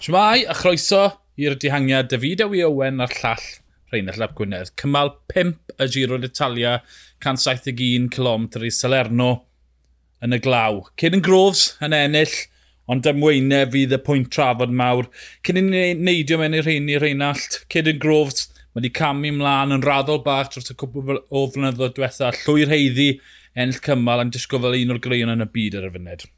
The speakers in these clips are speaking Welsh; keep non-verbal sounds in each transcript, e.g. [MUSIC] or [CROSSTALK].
Shmai a chroeso i'r dihangiad David Ewi Owen a'r llall Rheinald Lap Gwynedd. Cymal 5 y Giro d'Italia, 171 km i Salerno yn y glaw. Cyn yn grofs yn ennill, ond dymweinau fydd y pwynt trafod mawr. Cyn i ni neidio mewn i'r rheini Rheinald, cyn yn grofs, mae wedi camu mlaen yn raddol bach dros y cwbl o flynyddoedd diwetha. Llwy'r heiddi ennill cymal am disgwyl fel un o'r greion yn y byd ar y funud.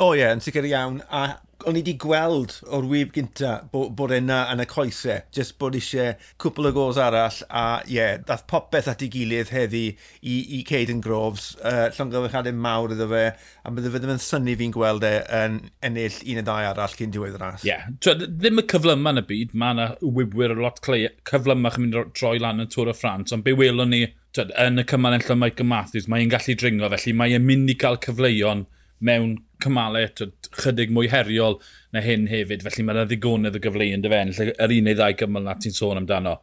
O oh, ie, yeah, yn sicr iawn. A o'n i wedi gweld o'r wyb gynta bod, bod yna yn y coesau, jyst bod eisiau cwpl o gos arall a ie, yeah, dath popeth at ei gilydd heddi i, i Caden Groves, uh, llongyfarchadau mawr iddo fe, a bydde fe ddim yn syni fi'n gweld e yn ennill un y ddau arall cyn diwedd ras. Ie, yeah. ddim y cyflyma yn y byd, mae yna wybwyr o lot cyflymach chi'n mynd troi lan yn Tŵr o Ffrans, ond be welon ni twyd, yn y cymal enll o Michael Matthews, mae'n gallu dringo, felly mae'n mynd i gael cyfleuon mewn cymalau tyd, chydig mwy heriol na hyn hefyd. Felly mae'n ddigonydd y gyfleu e? yn dyfen, yr un neu ddau gymal na ti'n sôn amdano.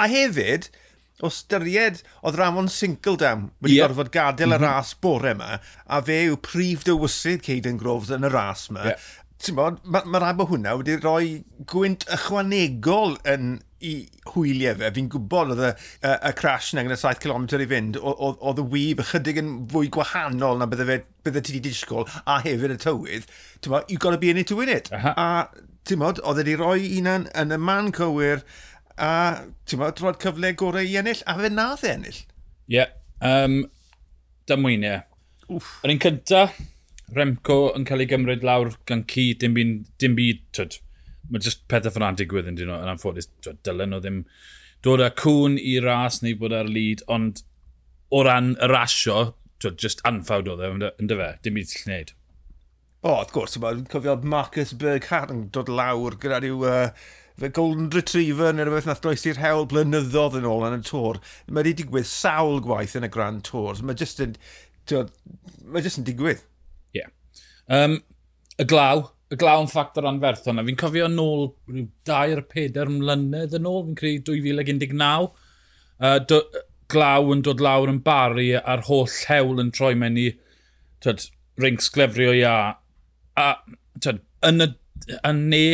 A hefyd, o styried oedd Ramon Sinkeldam wedi yeah. gorfod gadael mm -hmm. y mhm. ras bore yma, a fe yw prif dywysydd Caden Groves yn y ras yma. Yeah. Ti'n bod, mae ma, bod hwnna wedi rhoi gwynt ychwanegol yn i hwyliau fe. Fi'n gwybod oedd y, y, y crash na gyda 7 km i fynd, oedd y wyb ychydig yn fwy gwahanol na bydde, fe, bydde ti wedi disgwyl, a hefyd y tywydd. Ti'n you've got to be in it to win it. Uh -huh. A ti'n modd, oedd wedi rhoi unan yn y man cywir, a ti'n modd, roed cyfle gorau i ennill, a fe nath e ennill. Ie, yeah, um, dymwyniau. Yr un cynta, Remco yn cael ei gymryd lawr gan ci, dim byd, dim byd tyd, mae jyst pethau ffyna'n digwydd yn dyn nhw, yn anffodus, dylen nhw ddim dod â cwn i ras neu bod ar lyd, ond o ran y rasio, just anffawd oedd e, yn dy fe, dim byd sy'n gwneud. O, oh, wrth gwrs, mae'n cofio Marcus Berghardt yn dod lawr gyda rhyw uh, Golden Retriever neu rhywbeth nath droes i'r hewl blynyddodd yn ôl yn y tŵr. Mae wedi digwydd sawl gwaith yn y Grand Tours. Mae jyst yn, mae jyst yn digwydd. Ie. Yeah. Um, y glaw, y glawn ffactor anferth hwnna. Fi'n cofio nôl rhyw 2 ar 4 mlynedd yn ôl, fi'n credu 2019. Uh, do, glaw yn dod lawr yn bari a'r holl hewl yn troi mewn i twyd, rinks glefrio ia. A twyd, yn y yn ne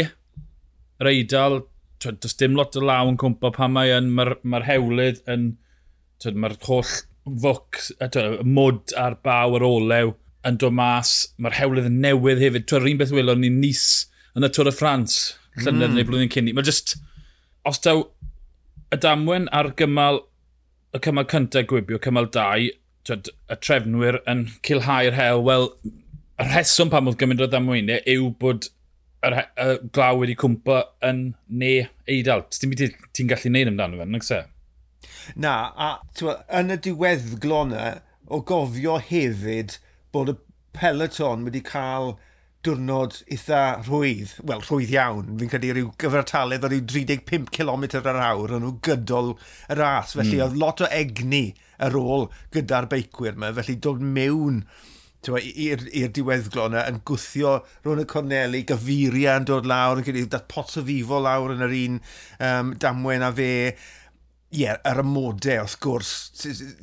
yr eidl, does dim lot o law yn cwmpa pan yn, mae'r ma hewlydd yn, mae'r holl fwc, y mwd a'r baw ar olew yn dod mas, mae'r hewlydd yn newydd hefyd. Tw'r un beth welon ni nis yn y Tôr y Ffrans, llynedd mm. neu blwyddyn cyn. Mae just, os daw y damwen ar gymal, y cymal cyntaf gwibio, cymal 2, twyd, y trefnwyr yn cilhau'r hewl, wel, y rheswm pam oedd gymaint o ddamweinau yw bod y, y glaw wedi cwmpa yn ne eidal. Ti'n byd ti'n gallu neud amdano fe, nag se? Na, a twa, yn y diweddglona, o gofio hefyd bod y peloton wedi cael diwrnod eitha rhwydd, wel rhwydd iawn, fi'n credu rhyw gyfartaledd o ryw 35 km yr awr yn nhw gydol y ras, felly mm. oedd lot o egni ar ôl gyda'r beicwyr yma, felly dod mewn i'r diweddglo yna yn gwthio rhwng y Corneli, gyfuria yn dod lawr, yn credu dat pot o fifo lawr yn yr un um, damwen a fe, ie, yeah, yr ymodau wrth gwrs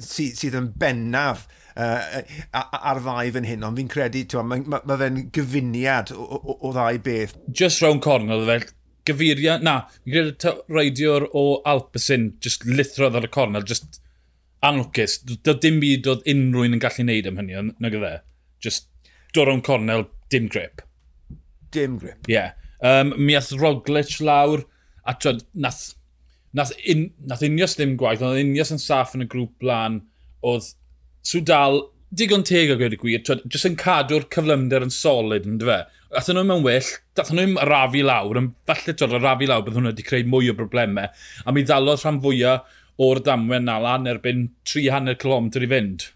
sydd yn bennaf uh, ar ddau fan hyn, ond fi'n credu, mae ma, ma fe'n gyfuniad o, o, o ddau beth. Just rown corn, oedd e fel gyfuriad, na, fi'n credu reidiwr o Alpesyn, just lithrodd ar y cornel, just anlwcus, doedd dim byd oedd unrhyw'n yn gallu neud am hynny, nag oedd e. Just dod o'n cornel, dim grip. Dim grip. Ie. Yeah. Um, mi ath Roglic lawr, a twyd, nath, nath, un, nath unios ddim gwaith, ond unios yn saff yn y grŵp blan, oedd sy'n dal digon teg o gweud y gwir, jyst yn cadw'r cyflymder yn solid yn dyfe. Athen nhw mewn well, dathen nhw'n rafi lawr, yn falle twyd o rafi lawr bydd hwnna wedi creu mwy o broblemau, a mi ddalodd rhan fwyaf o'r damwen na lan erbyn 300 km i fynd.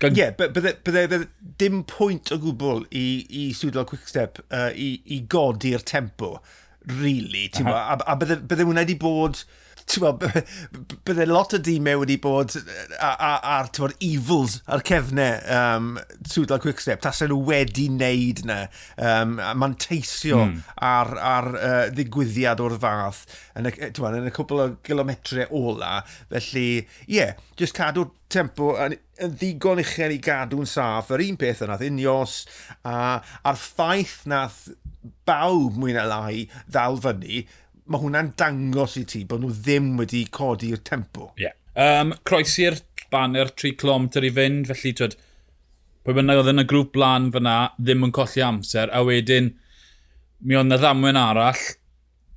Gan... Ie, yeah, bydde dim pwynt o gwbl i, i Swydol Quickstep uh, i, i godi'r tempo, really, ti'n a, a bydde, bydde hwnna wedi bod bydde lot o dîmau e wedi bod ar evils, ar cefnau um, Trwydl quick Quickstep, tasen nhw wedi wneud na, um, mae'n teisio mm. ar, ar uh, ddigwyddiad o'r fath yn y, yn y cwbl o gilometre ola. Felly, ie, yeah, just cadw tempo yn, yn ddigon uchel i gadw'n saff. Yr un peth yna, unios, a, a'r ffaith nath bawb mwy na lai ddal fyny, mae hwnna'n dangos i ti bod nhw ddim wedi codi'r tempo. Ie. Yeah. Um, Croesi'r banner 3 clom i fynd, felly twyd, pwy bynnag oedd yn y grŵp blan fyna, ddim yn colli amser, a wedyn mi oedd na ddamwen arall.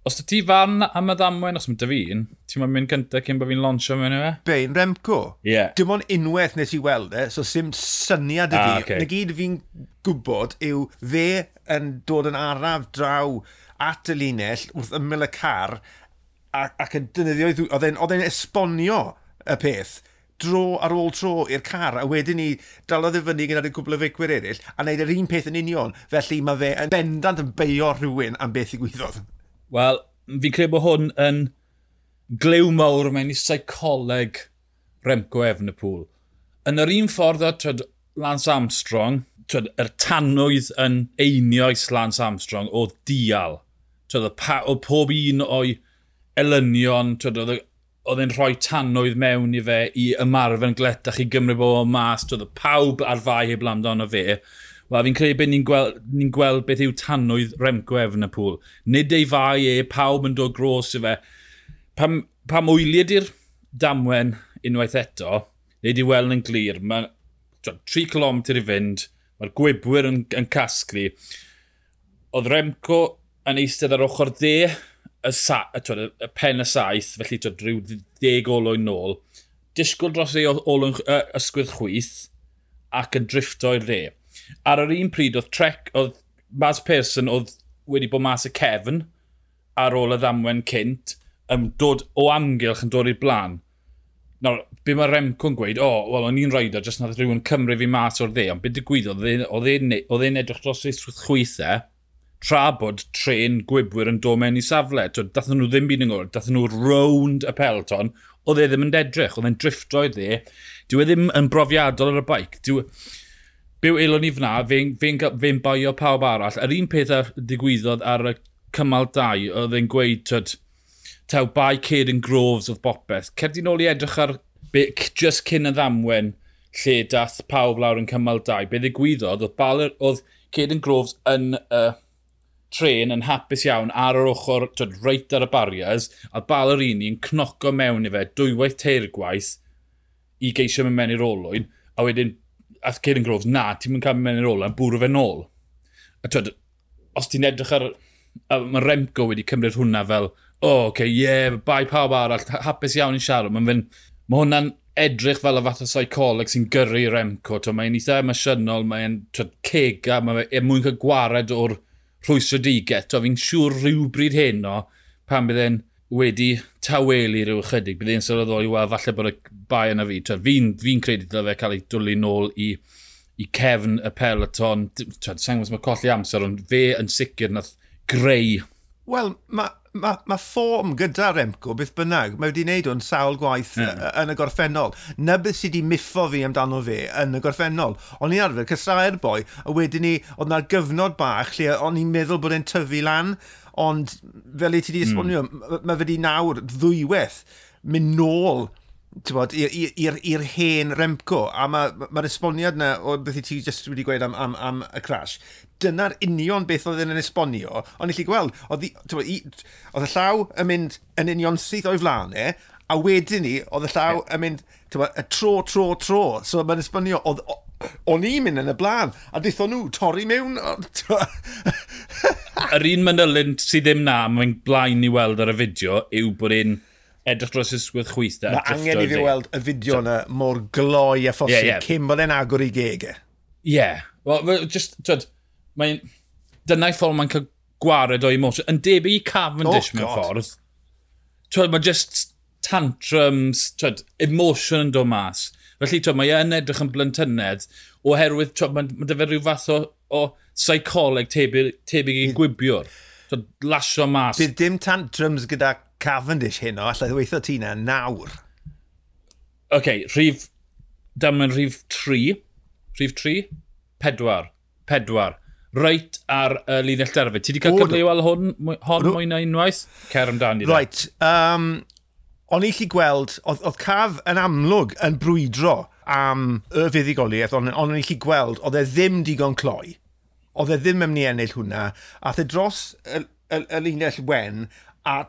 Os da ti fan am y ddamwen, os mae dy fi ti'n mynd cyntaf cyn bod fi'n lonsio mewn i efo? Bein, Remco. Ie. Yeah. Dim ond unwaith nes i weld e, so sim syniad y ah, fi. Ah, okay. Na gyd fi'n gwybod yw fe yn dod yn araf draw at y linell wrth ymyl y car ac, ac yn dynyddio i ddwy... Oedd e'n esbonio y peth dro ar ôl tro i'r car a wedyn ni dalodd y fyny gyda'r cwbl o feicwyr eraill a wneud yr un peth yn union felly mae fe yn bendant yn beio rhywun am beth i gwyddoedd. Wel, fi'n credu bod hwn yn glyw mawr mewn i seicoleg Remco Efnepool. Yn yr un ffordd o twyd, Lance Armstrong, twyd, yr tanwydd yn einioes Lance Armstrong o dial oedd pob un o'i elynion, oedd e'n rhoi tanwydd mewn i fe i ymarfer yn gletach i Gymru bo mas, oedd pawb ar fai heb lamdan o fe. Wel, fi'n credu bod ni'n gweld, ni gweld beth yw tanwydd Remco Efnapŵl. Nid ei fai e, pawb yn dod gros i fe. Pam, pam wyliad i'r damwen unwaith eto, neu i weld yn glir, mae 3 km i fynd, mae'r gwybwyr yn, yn casglu. Oedd Remco yn eistedd ar ochr dde y, sa, y, twyd, y pen y saith, felly twyd, rhyw ddeg olwyn nôl, disgwyl dros ei olwyn y, ysgwydd chwyth ac yn drifto i'r de. Ar yr un pryd oedd Trek, oedd Mas Pearson oedd wedi bod mas y cefn ar ôl y ddamwen cynt, yn dod o amgylch yn dod i'r blaen. Nawr, be mae Remco'n gweud, o, oh, wel, o'n i'n roedor, jyst nad rhywun Cymru fi mas o'r dde, ond beth digwyddodd, oedd e, e'n edrych dros ei chwythau, tra bod tren gwybwyr yn dod mewn i safle. Dathen nhw ddim byd yn gwybod, dathen nhw rownd y pelton, oedd e ddim yn edrych, oedd e'n drifto i dde. Dyw e ddim yn brofiadol ar y baic. Dyw... Byw elon ni fyna, fe'n fe, fe, fe baio pawb arall. Yr un peth ar digwyddodd ar y cymal 2, oedd e'n gweud, tyd, taw bai ced yn groves oedd bopeth. Cerdyn ôl i edrych ar be, just cyn y ddamwen lle dath pawb lawr yn cymal 2. Be ddigwyddodd, oedd, baler, oedd ced yn groves yn... Uh, tren yn hapus iawn ar yr ochr, twyd, reit ar y barriers, a Ballerini yn cnoco mewn i fe dwywaith teir gwaith i geisio mewn mewn i'r olwyn, a wedyn, a Caelan Groves, na, ti'n mynd cael mewn i'r olwyn, bwrw fe nôl. A twyd, os ti'n edrych ar... Mae Remco wedi cymryd hwnna fel, o, oh, oce, okay, ie, yeah, bai pawb arall, hapus iawn i siarad. Mae ma hwnna'n edrych fel y fath o psycholeg sy'n gyrru Remco. Mae'n eitha emosiynol, mae'n cega, mae'n e, mwyn cael gwared o'r rhwysredigau. To, fi'n siŵr rhywbryd hyn o pan bydd e'n wedi tawelu rhyw ychydig. Bydde'n sylweddoli, wel, falle bod y bai yna fi. Fi'n fi credu dyle fe cael ei dwlu nôl i, i cefn y peloton. Sa'n gwybod mae colli amser, ond fe yn sicr nath greu. Wel, mae mae ma ffom gyda Remco, beth bynnag, mae wedi wneud o'n sawl gwaith yeah. yn y gorffennol. Na beth sydd wedi miffo fi amdano fe yn y gorffennol. O'n i'n arfer cysau'r boi, a wedyn ni, oedd na'r gyfnod bach lle o'n i'n meddwl bod e'n tyfu lan, ond fel i ti wedi esbonio, mm. mae fe wedi nawr ddwywaith mynd nôl i'r hen Remco, a mae'r ma, ma esboniad yna o beth i ti just wedi gweud am, am, am y crash, dyna'r union beth oedd yn esbonio, ond i chi gweld, oedd y llaw yn mynd yn union syth o'i flaen e, a wedyn ni, oedd y llaw yn mynd, tywa, y tro, tro, tro, so mae'n esbonio, oedd, o'n i'n mynd yn y blaen, a dweud nhw, torri mewn. [LAUGHS] Yr un manylun sydd ddim na, mae'n blaen i weld ar y fideo, yw bod e'n edrych dros ysgwydd chwyth. Mae angen i fi weld y fideo yna mor gloi a phosib, yeah, yeah. cyn bod e'n agor i gegau. E. Ie, yeah. well, just, twyd, mae'n... Dyna'i ffordd mae'n cael gwared o emosiwn. Yn debyg i Cavendish oh, mewn ffordd. Twyd, mae just tantrums, twyd, emotion yn dod mas. Felly, twyd, mae e'n edrych yn blentynedd oherwydd, twyd, mae, ma dyfer rhyw fath o, o psycholeg tebyg, tebyg i gwibiwr. Twyd, lasio mas. Bydd dim tantrums gyda Cavendish hyn o, allai ddweithio ti na nawr. Oce, okay, rhif... Dyma rhif 3. Rhif 3? Pedwar. Pedwar reit ar y uh, linell derfyd. Ti wedi cael cyfle i weld hwn, hon mwy na unwaith? Cer amdani. Right. Um, o'n i chi gweld, oedd, oedd caf yn amlwg yn brwydro am y fuddigoliaeth, ond on i chi gweld, oedd e ddim digon cloi. Oedd e ddim yn mynd i ennill hwnna. A the dros y, y, y linell wen, a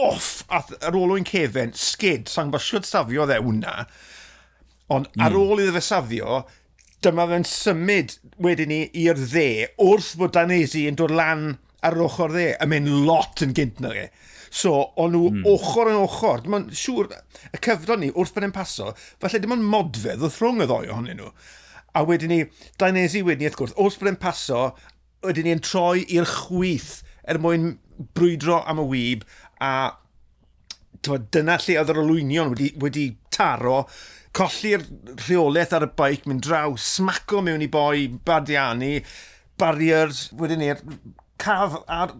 off a ar ôl o'n cefen, skid, sa'n gwybod siwt safio dde hwnna. Ond mm. ar hmm. ôl iddo fe safio, dyma fe'n symud wedyn ni i'r dde wrth fod Danesi yn dod lan ar ochr dde, yn mynd lot yn gynt na fe. So, o'n nhw mm. ochr yn ochr. Dim ond siŵr, y cyfnod ni wrth bod e'n paso, falle dim ond modfedd oedd rhwng y ddoi ohonyn nhw. A wedyn ni, Danesi wedyn ni, wrth gwrs, wrth bod e'n paso, wedyn ni'n troi i'r chwyth er mwyn brwydro am y wyb a dyna lle oedd yr olwynion wedi, wedi taro colli'r rheolaeth ar y beic, mynd draw, smaco mewn i boi Badiani, barriers, wedyn ni'r caf a'r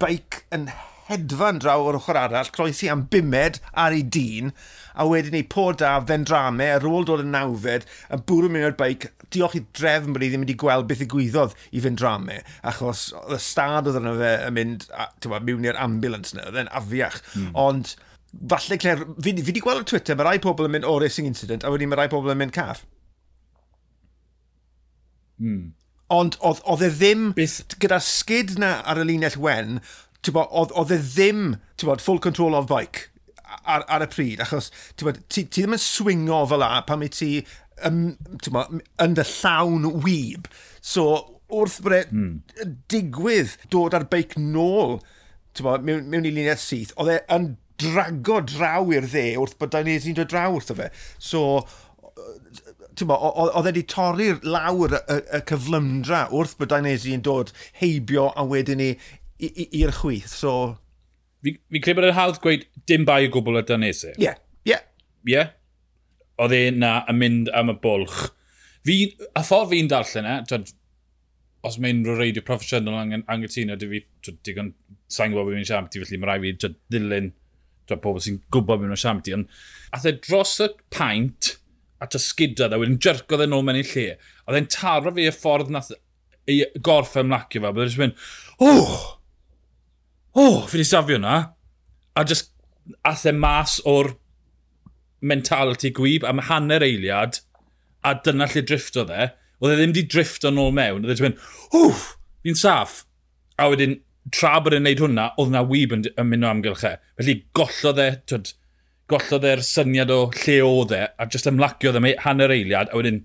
beic yn hedfan draw o'r ochr arall, croesi am bimed ar ei dyn, a wedyn ni po da fendrame ar ôl dod yn nawfed, a bwrw mewn i'r beic, diolch i drefn bod i ddim wedi gweld beth ddigwyddodd i fendrame, achos y stad oedd yna fe yn mynd a, mewn i'r ambulance yna, oedd e'n afiach. Mm. Ond falle Claire, fi, fi wedi gweld o Twitter, mae rai pobl yn mynd o racing incident, a wedyn mae rai pobl yn mynd car. Mm. Ond oedd e ddim, Beth... gyda'r skid na ar y linell wen, oedd e ddim bod, full control of bike ar, ar y pryd, achos bod, ti, ti ddim yn swingo fel la pan mae ti um, bod, yn dy llawn wyb. So wrth bod e mm. digwydd dod ar beic nôl bod, mewn, mewn i linell syth, oedd e yn drago draw i'r dde wrth bod da'n ei'n dod draw wrtho fe. So, oedd e wedi torri'r lawr y, y cyflymdra wrth bod Dainesi yn dod heibio a wedyn ni i'r chwith. So... Fi'n fi credu bod e'n hawdd gweud dim bai o gwbl y Dainesi. Ie, yeah. ie. Yeah. Ie? Yeah? Oedd e na yn mynd am y bwlch. Fi, a ffordd fi'n darllen e, twyd, os mae unrhyw reidio proffesiynol ang angytuno, dy fi, digon, sa'n gwybod beth fi'n siarad, ti felly mae rai fi, twyd, ddilyn pobl sy'n gwybod mewn o siamti, ond ath e dros y paint a tysgudodd dda, wedyn jyrgodd e'n ôl mewn i lle. Oedd e'n taro fi y ffordd nath ei gorff ymlacio fe, byddai'n e mynd, oh, oh, fi'n i safio hwnna. A just ath e mas o'r mentality gwyb am hanner eiliad, a dyna lle drifto dde. Oedd e ddim wedi drifto'n ôl mewn, oedd e'n mynd, oh, fi'n saff. A wedyn tra bod e'n neud hwnna, oedd na wyb yn, yn mynd o amgylch e. Felly gollodd e, twyd, gollodd e'r syniad o lle oedd e, a jyst ymlaciodd am e hanner eiliad, a wedyn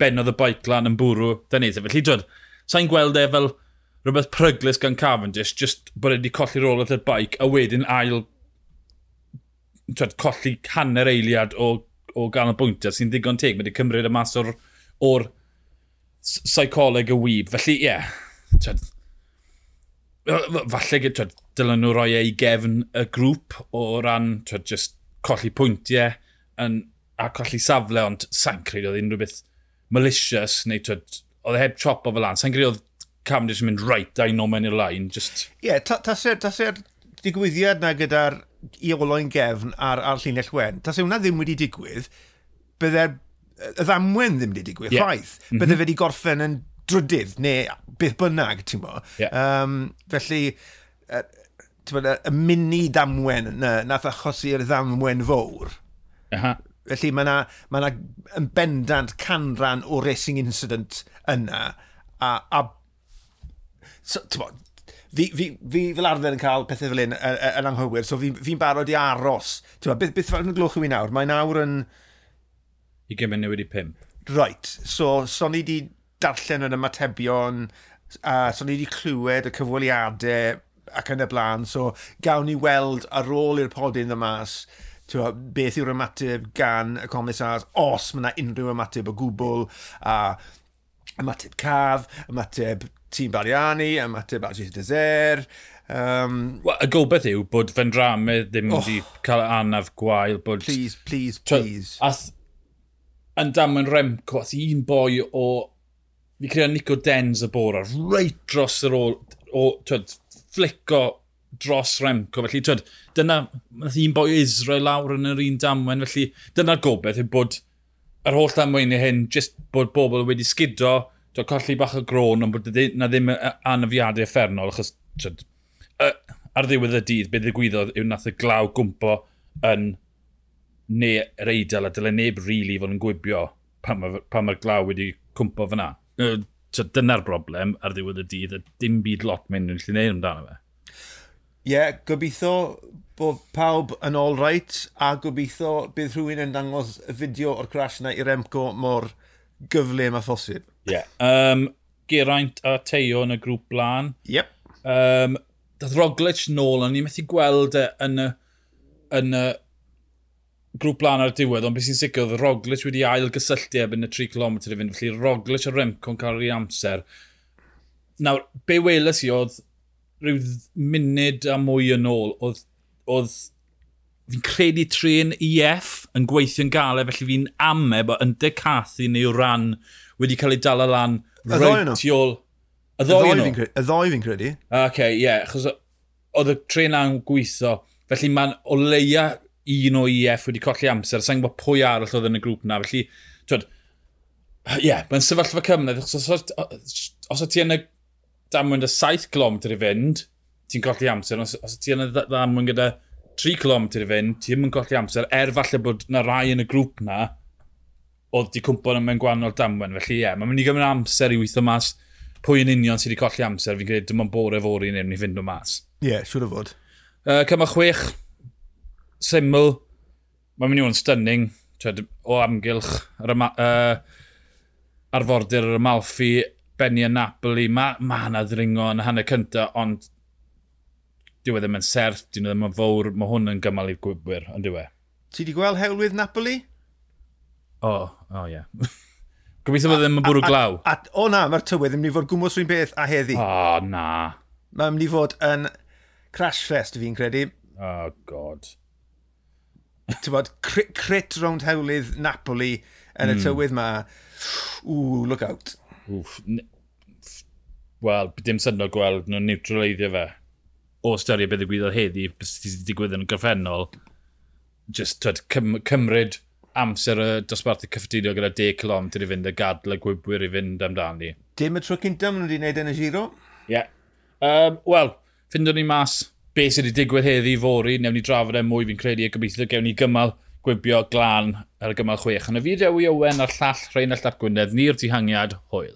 benodd y baic lan yn bwrw, da neud e. Felly, twyd, sa'n gweld e fel rhywbeth pryglis gan Cavendish, jyst bod e wedi colli rôl at y baic, a wedyn ail twyd, colli hanner eiliad o, o ganol bwyntiau sy'n ddigon teg. Mae wedi cymryd y mas o'r, or psycholeg y wyb. Felly, ie, yeah, falle twyd, dylen nhw roi ei gefn y grŵp o ran twed, just colli pwyntiau yn, a colli safle, ond sa'n credu oedd unrhyw beth malicious neu twed, oedd e heb chop o fel an. Sa'n credu oedd Cavendish yn mynd right, da i nomen i'r lain. Just... Ie, yeah, tasau'r ta ta digwyddiad na gyda'r i oloen gefn ar, ar llinell wen, taser hwnna ddim wedi digwydd, bydde'r y ddamwen ddim wedi digwydd, yeah. rhaid. Mm -hmm. fe wedi gorffen yn drydydd, neu beth bynnag, ti'n mo. Yeah. Um, felly, uh, y mini damwen na, nath achosi'r ddamwen fawr. Uh -huh. Felly mae yna ma, yn bendant canran o racing incident yna. A, a so, bod, fi, fi, fi fel arfer yn cael pethau fel un yn anghywir, so fi'n fi, barod i aros. Bod, beth, beth fel yn glwch i nawr? Mae nawr yn... 25 newid i pimp. Right, so so ni di darllen yn ymatebion, a so ni wedi clywed y cyfweliadau ac yn y blaen, so gawn ni weld ar ôl i'r podyn y mas, Tewa, beth yw'r ymateb gan y comisars, os mae yna unrhyw ymateb o gwbl, a ymateb caf, ymateb tîm Bariani, ymateb Arjus Deser. Um, well, y gobeith yw bod fendramau ddim oh, wedi cael anaf gwael. Bod... Please, please, please. Twa, as, yn damwn Remco, ath un boi o fi creu Nico Denz y bora, reit dros yr ôl, o, twyd, flico dros Remco. Felly, twyd, dyna, nath un boi Israel lawr yn yr un damwen, felly dyna'r gobeith yw bod yr holl damwen i hyn, jyst bod bobl wedi sgudo, twyd, colli bach o gron, ond bod na ddim anafiadau effernol, achos, twyd, ar ddiwedd y dydd, beth ddigwyddodd yw nath y glaw gwmpo yn neu yr eidl a dyle neb rili really fod yn gwybio pan mae'r ma glaw wedi cwmpo fyna dyna'r broblem ar ddiwedd y dydd, a dim byd lot mynd yn gallu neud amdano fe. Ie, yeah, gobeithio bod pawb yn all right, a gobeithio bydd rhywun yn dangos y fideo o'r crash yna i'r Emco mor gyflym a phosib. Ie. Yeah. Um, Geraint a Teo yn y grŵp blaen. Yep. Um, Dath Roglic nôl, ond ni'n methu gweld e yn y, yn y grŵp blaen ar y diwedd, ond beth sy'n sicr, oedd Roglic wedi ail gysylltu ebyn y 3 km i fynd, felly Roglic a Remco'n cael ei amser. Nawr, be weles i oedd rhyw munud a mwy yn ôl, oedd, oedd fi'n credu tren EF yn gweithio'n galau, felly fi'n ame bod yn decathu neu ran wedi cael ei dal lan y ddoi ôl. Y ddoi nhw? Y ddoi fi'n credu. Oce, okay, ie, yeah, achos oedd y tren na'n gweithio, felly mae'n o leia un o EF wedi colli amser, sa'n gwybod pwy arall oedd yn y grŵp na, felly, twyd, ie, yeah, mae'n sefyllfa cymryd, os, os, os ti yn y damwyn y 7 km i fynd, ti'n colli amser, os, os ti yn y damwyn gyda 3 km i fynd, ti ddim yn colli amser, er falle bod na rai yn y grŵp na, oedd di cwmpo yn mewn gwannol damwen. Felly ie, yeah, mae'n mynd i gymryd amser i weithio mas pwy yn union sydd wedi colli amser. Fi'n credu dim ond bore fori neu ni fynd o mas. Ie, yeah, siwr o fod. Uh, cyma chwech, syml, mae'n mynd i fod yn stunning twed, o amgylch yr yma, uh, arfordir yr Amalfi, Benny a Napoli. Mae ma yna ddringo yn hanner cyntaf, ond dyw e ddim yn serth, dyw e ddim yn fawr. Mae hwn yn gymal i'r gwybwyr, ond dyw e. Ti wedi gweld hewlydd Napoli? O, oh, o oh, ie. Yeah. [LAUGHS] Gobeithio bod e ddim yn bwrw glaw. A, a, o na, mae'r tywydd yn mynd i fod gwmwys rhywun beth a heddi. O, oh, na. Mae'n mynd i fod yn crash fest, fi'n credu. O, oh, god ti'n bod, crit, crit rownd hewlydd Napoli yn y mm. tywydd ma. Ww, look out. Wel, dim syndod gweld nhw'n neutraleiddio fe. O styried beth y ddigwyddodd heddi, beth sydd wedi digwydd yn y goffennol, just twed, cym cymryd amser y dosbarthu cyffredinio gyda 10 km i fynd a gadl y gwybwyr i fynd amdani. Dim y tro cyntaf maen nhw wedi gwneud yn y giro? Ie. Yeah. Um, Wel, ffindwn ni mas beth sydd wedi digwydd heddi i fori, newn ni drafod e mwy fi'n credu a gobeithio gewn ni gymal gwibio glan ar y gymal chwech. Yn y fideo i Owen a'r llall Rheinald Ap Gwynedd, ni'r dihangiad, hwyl.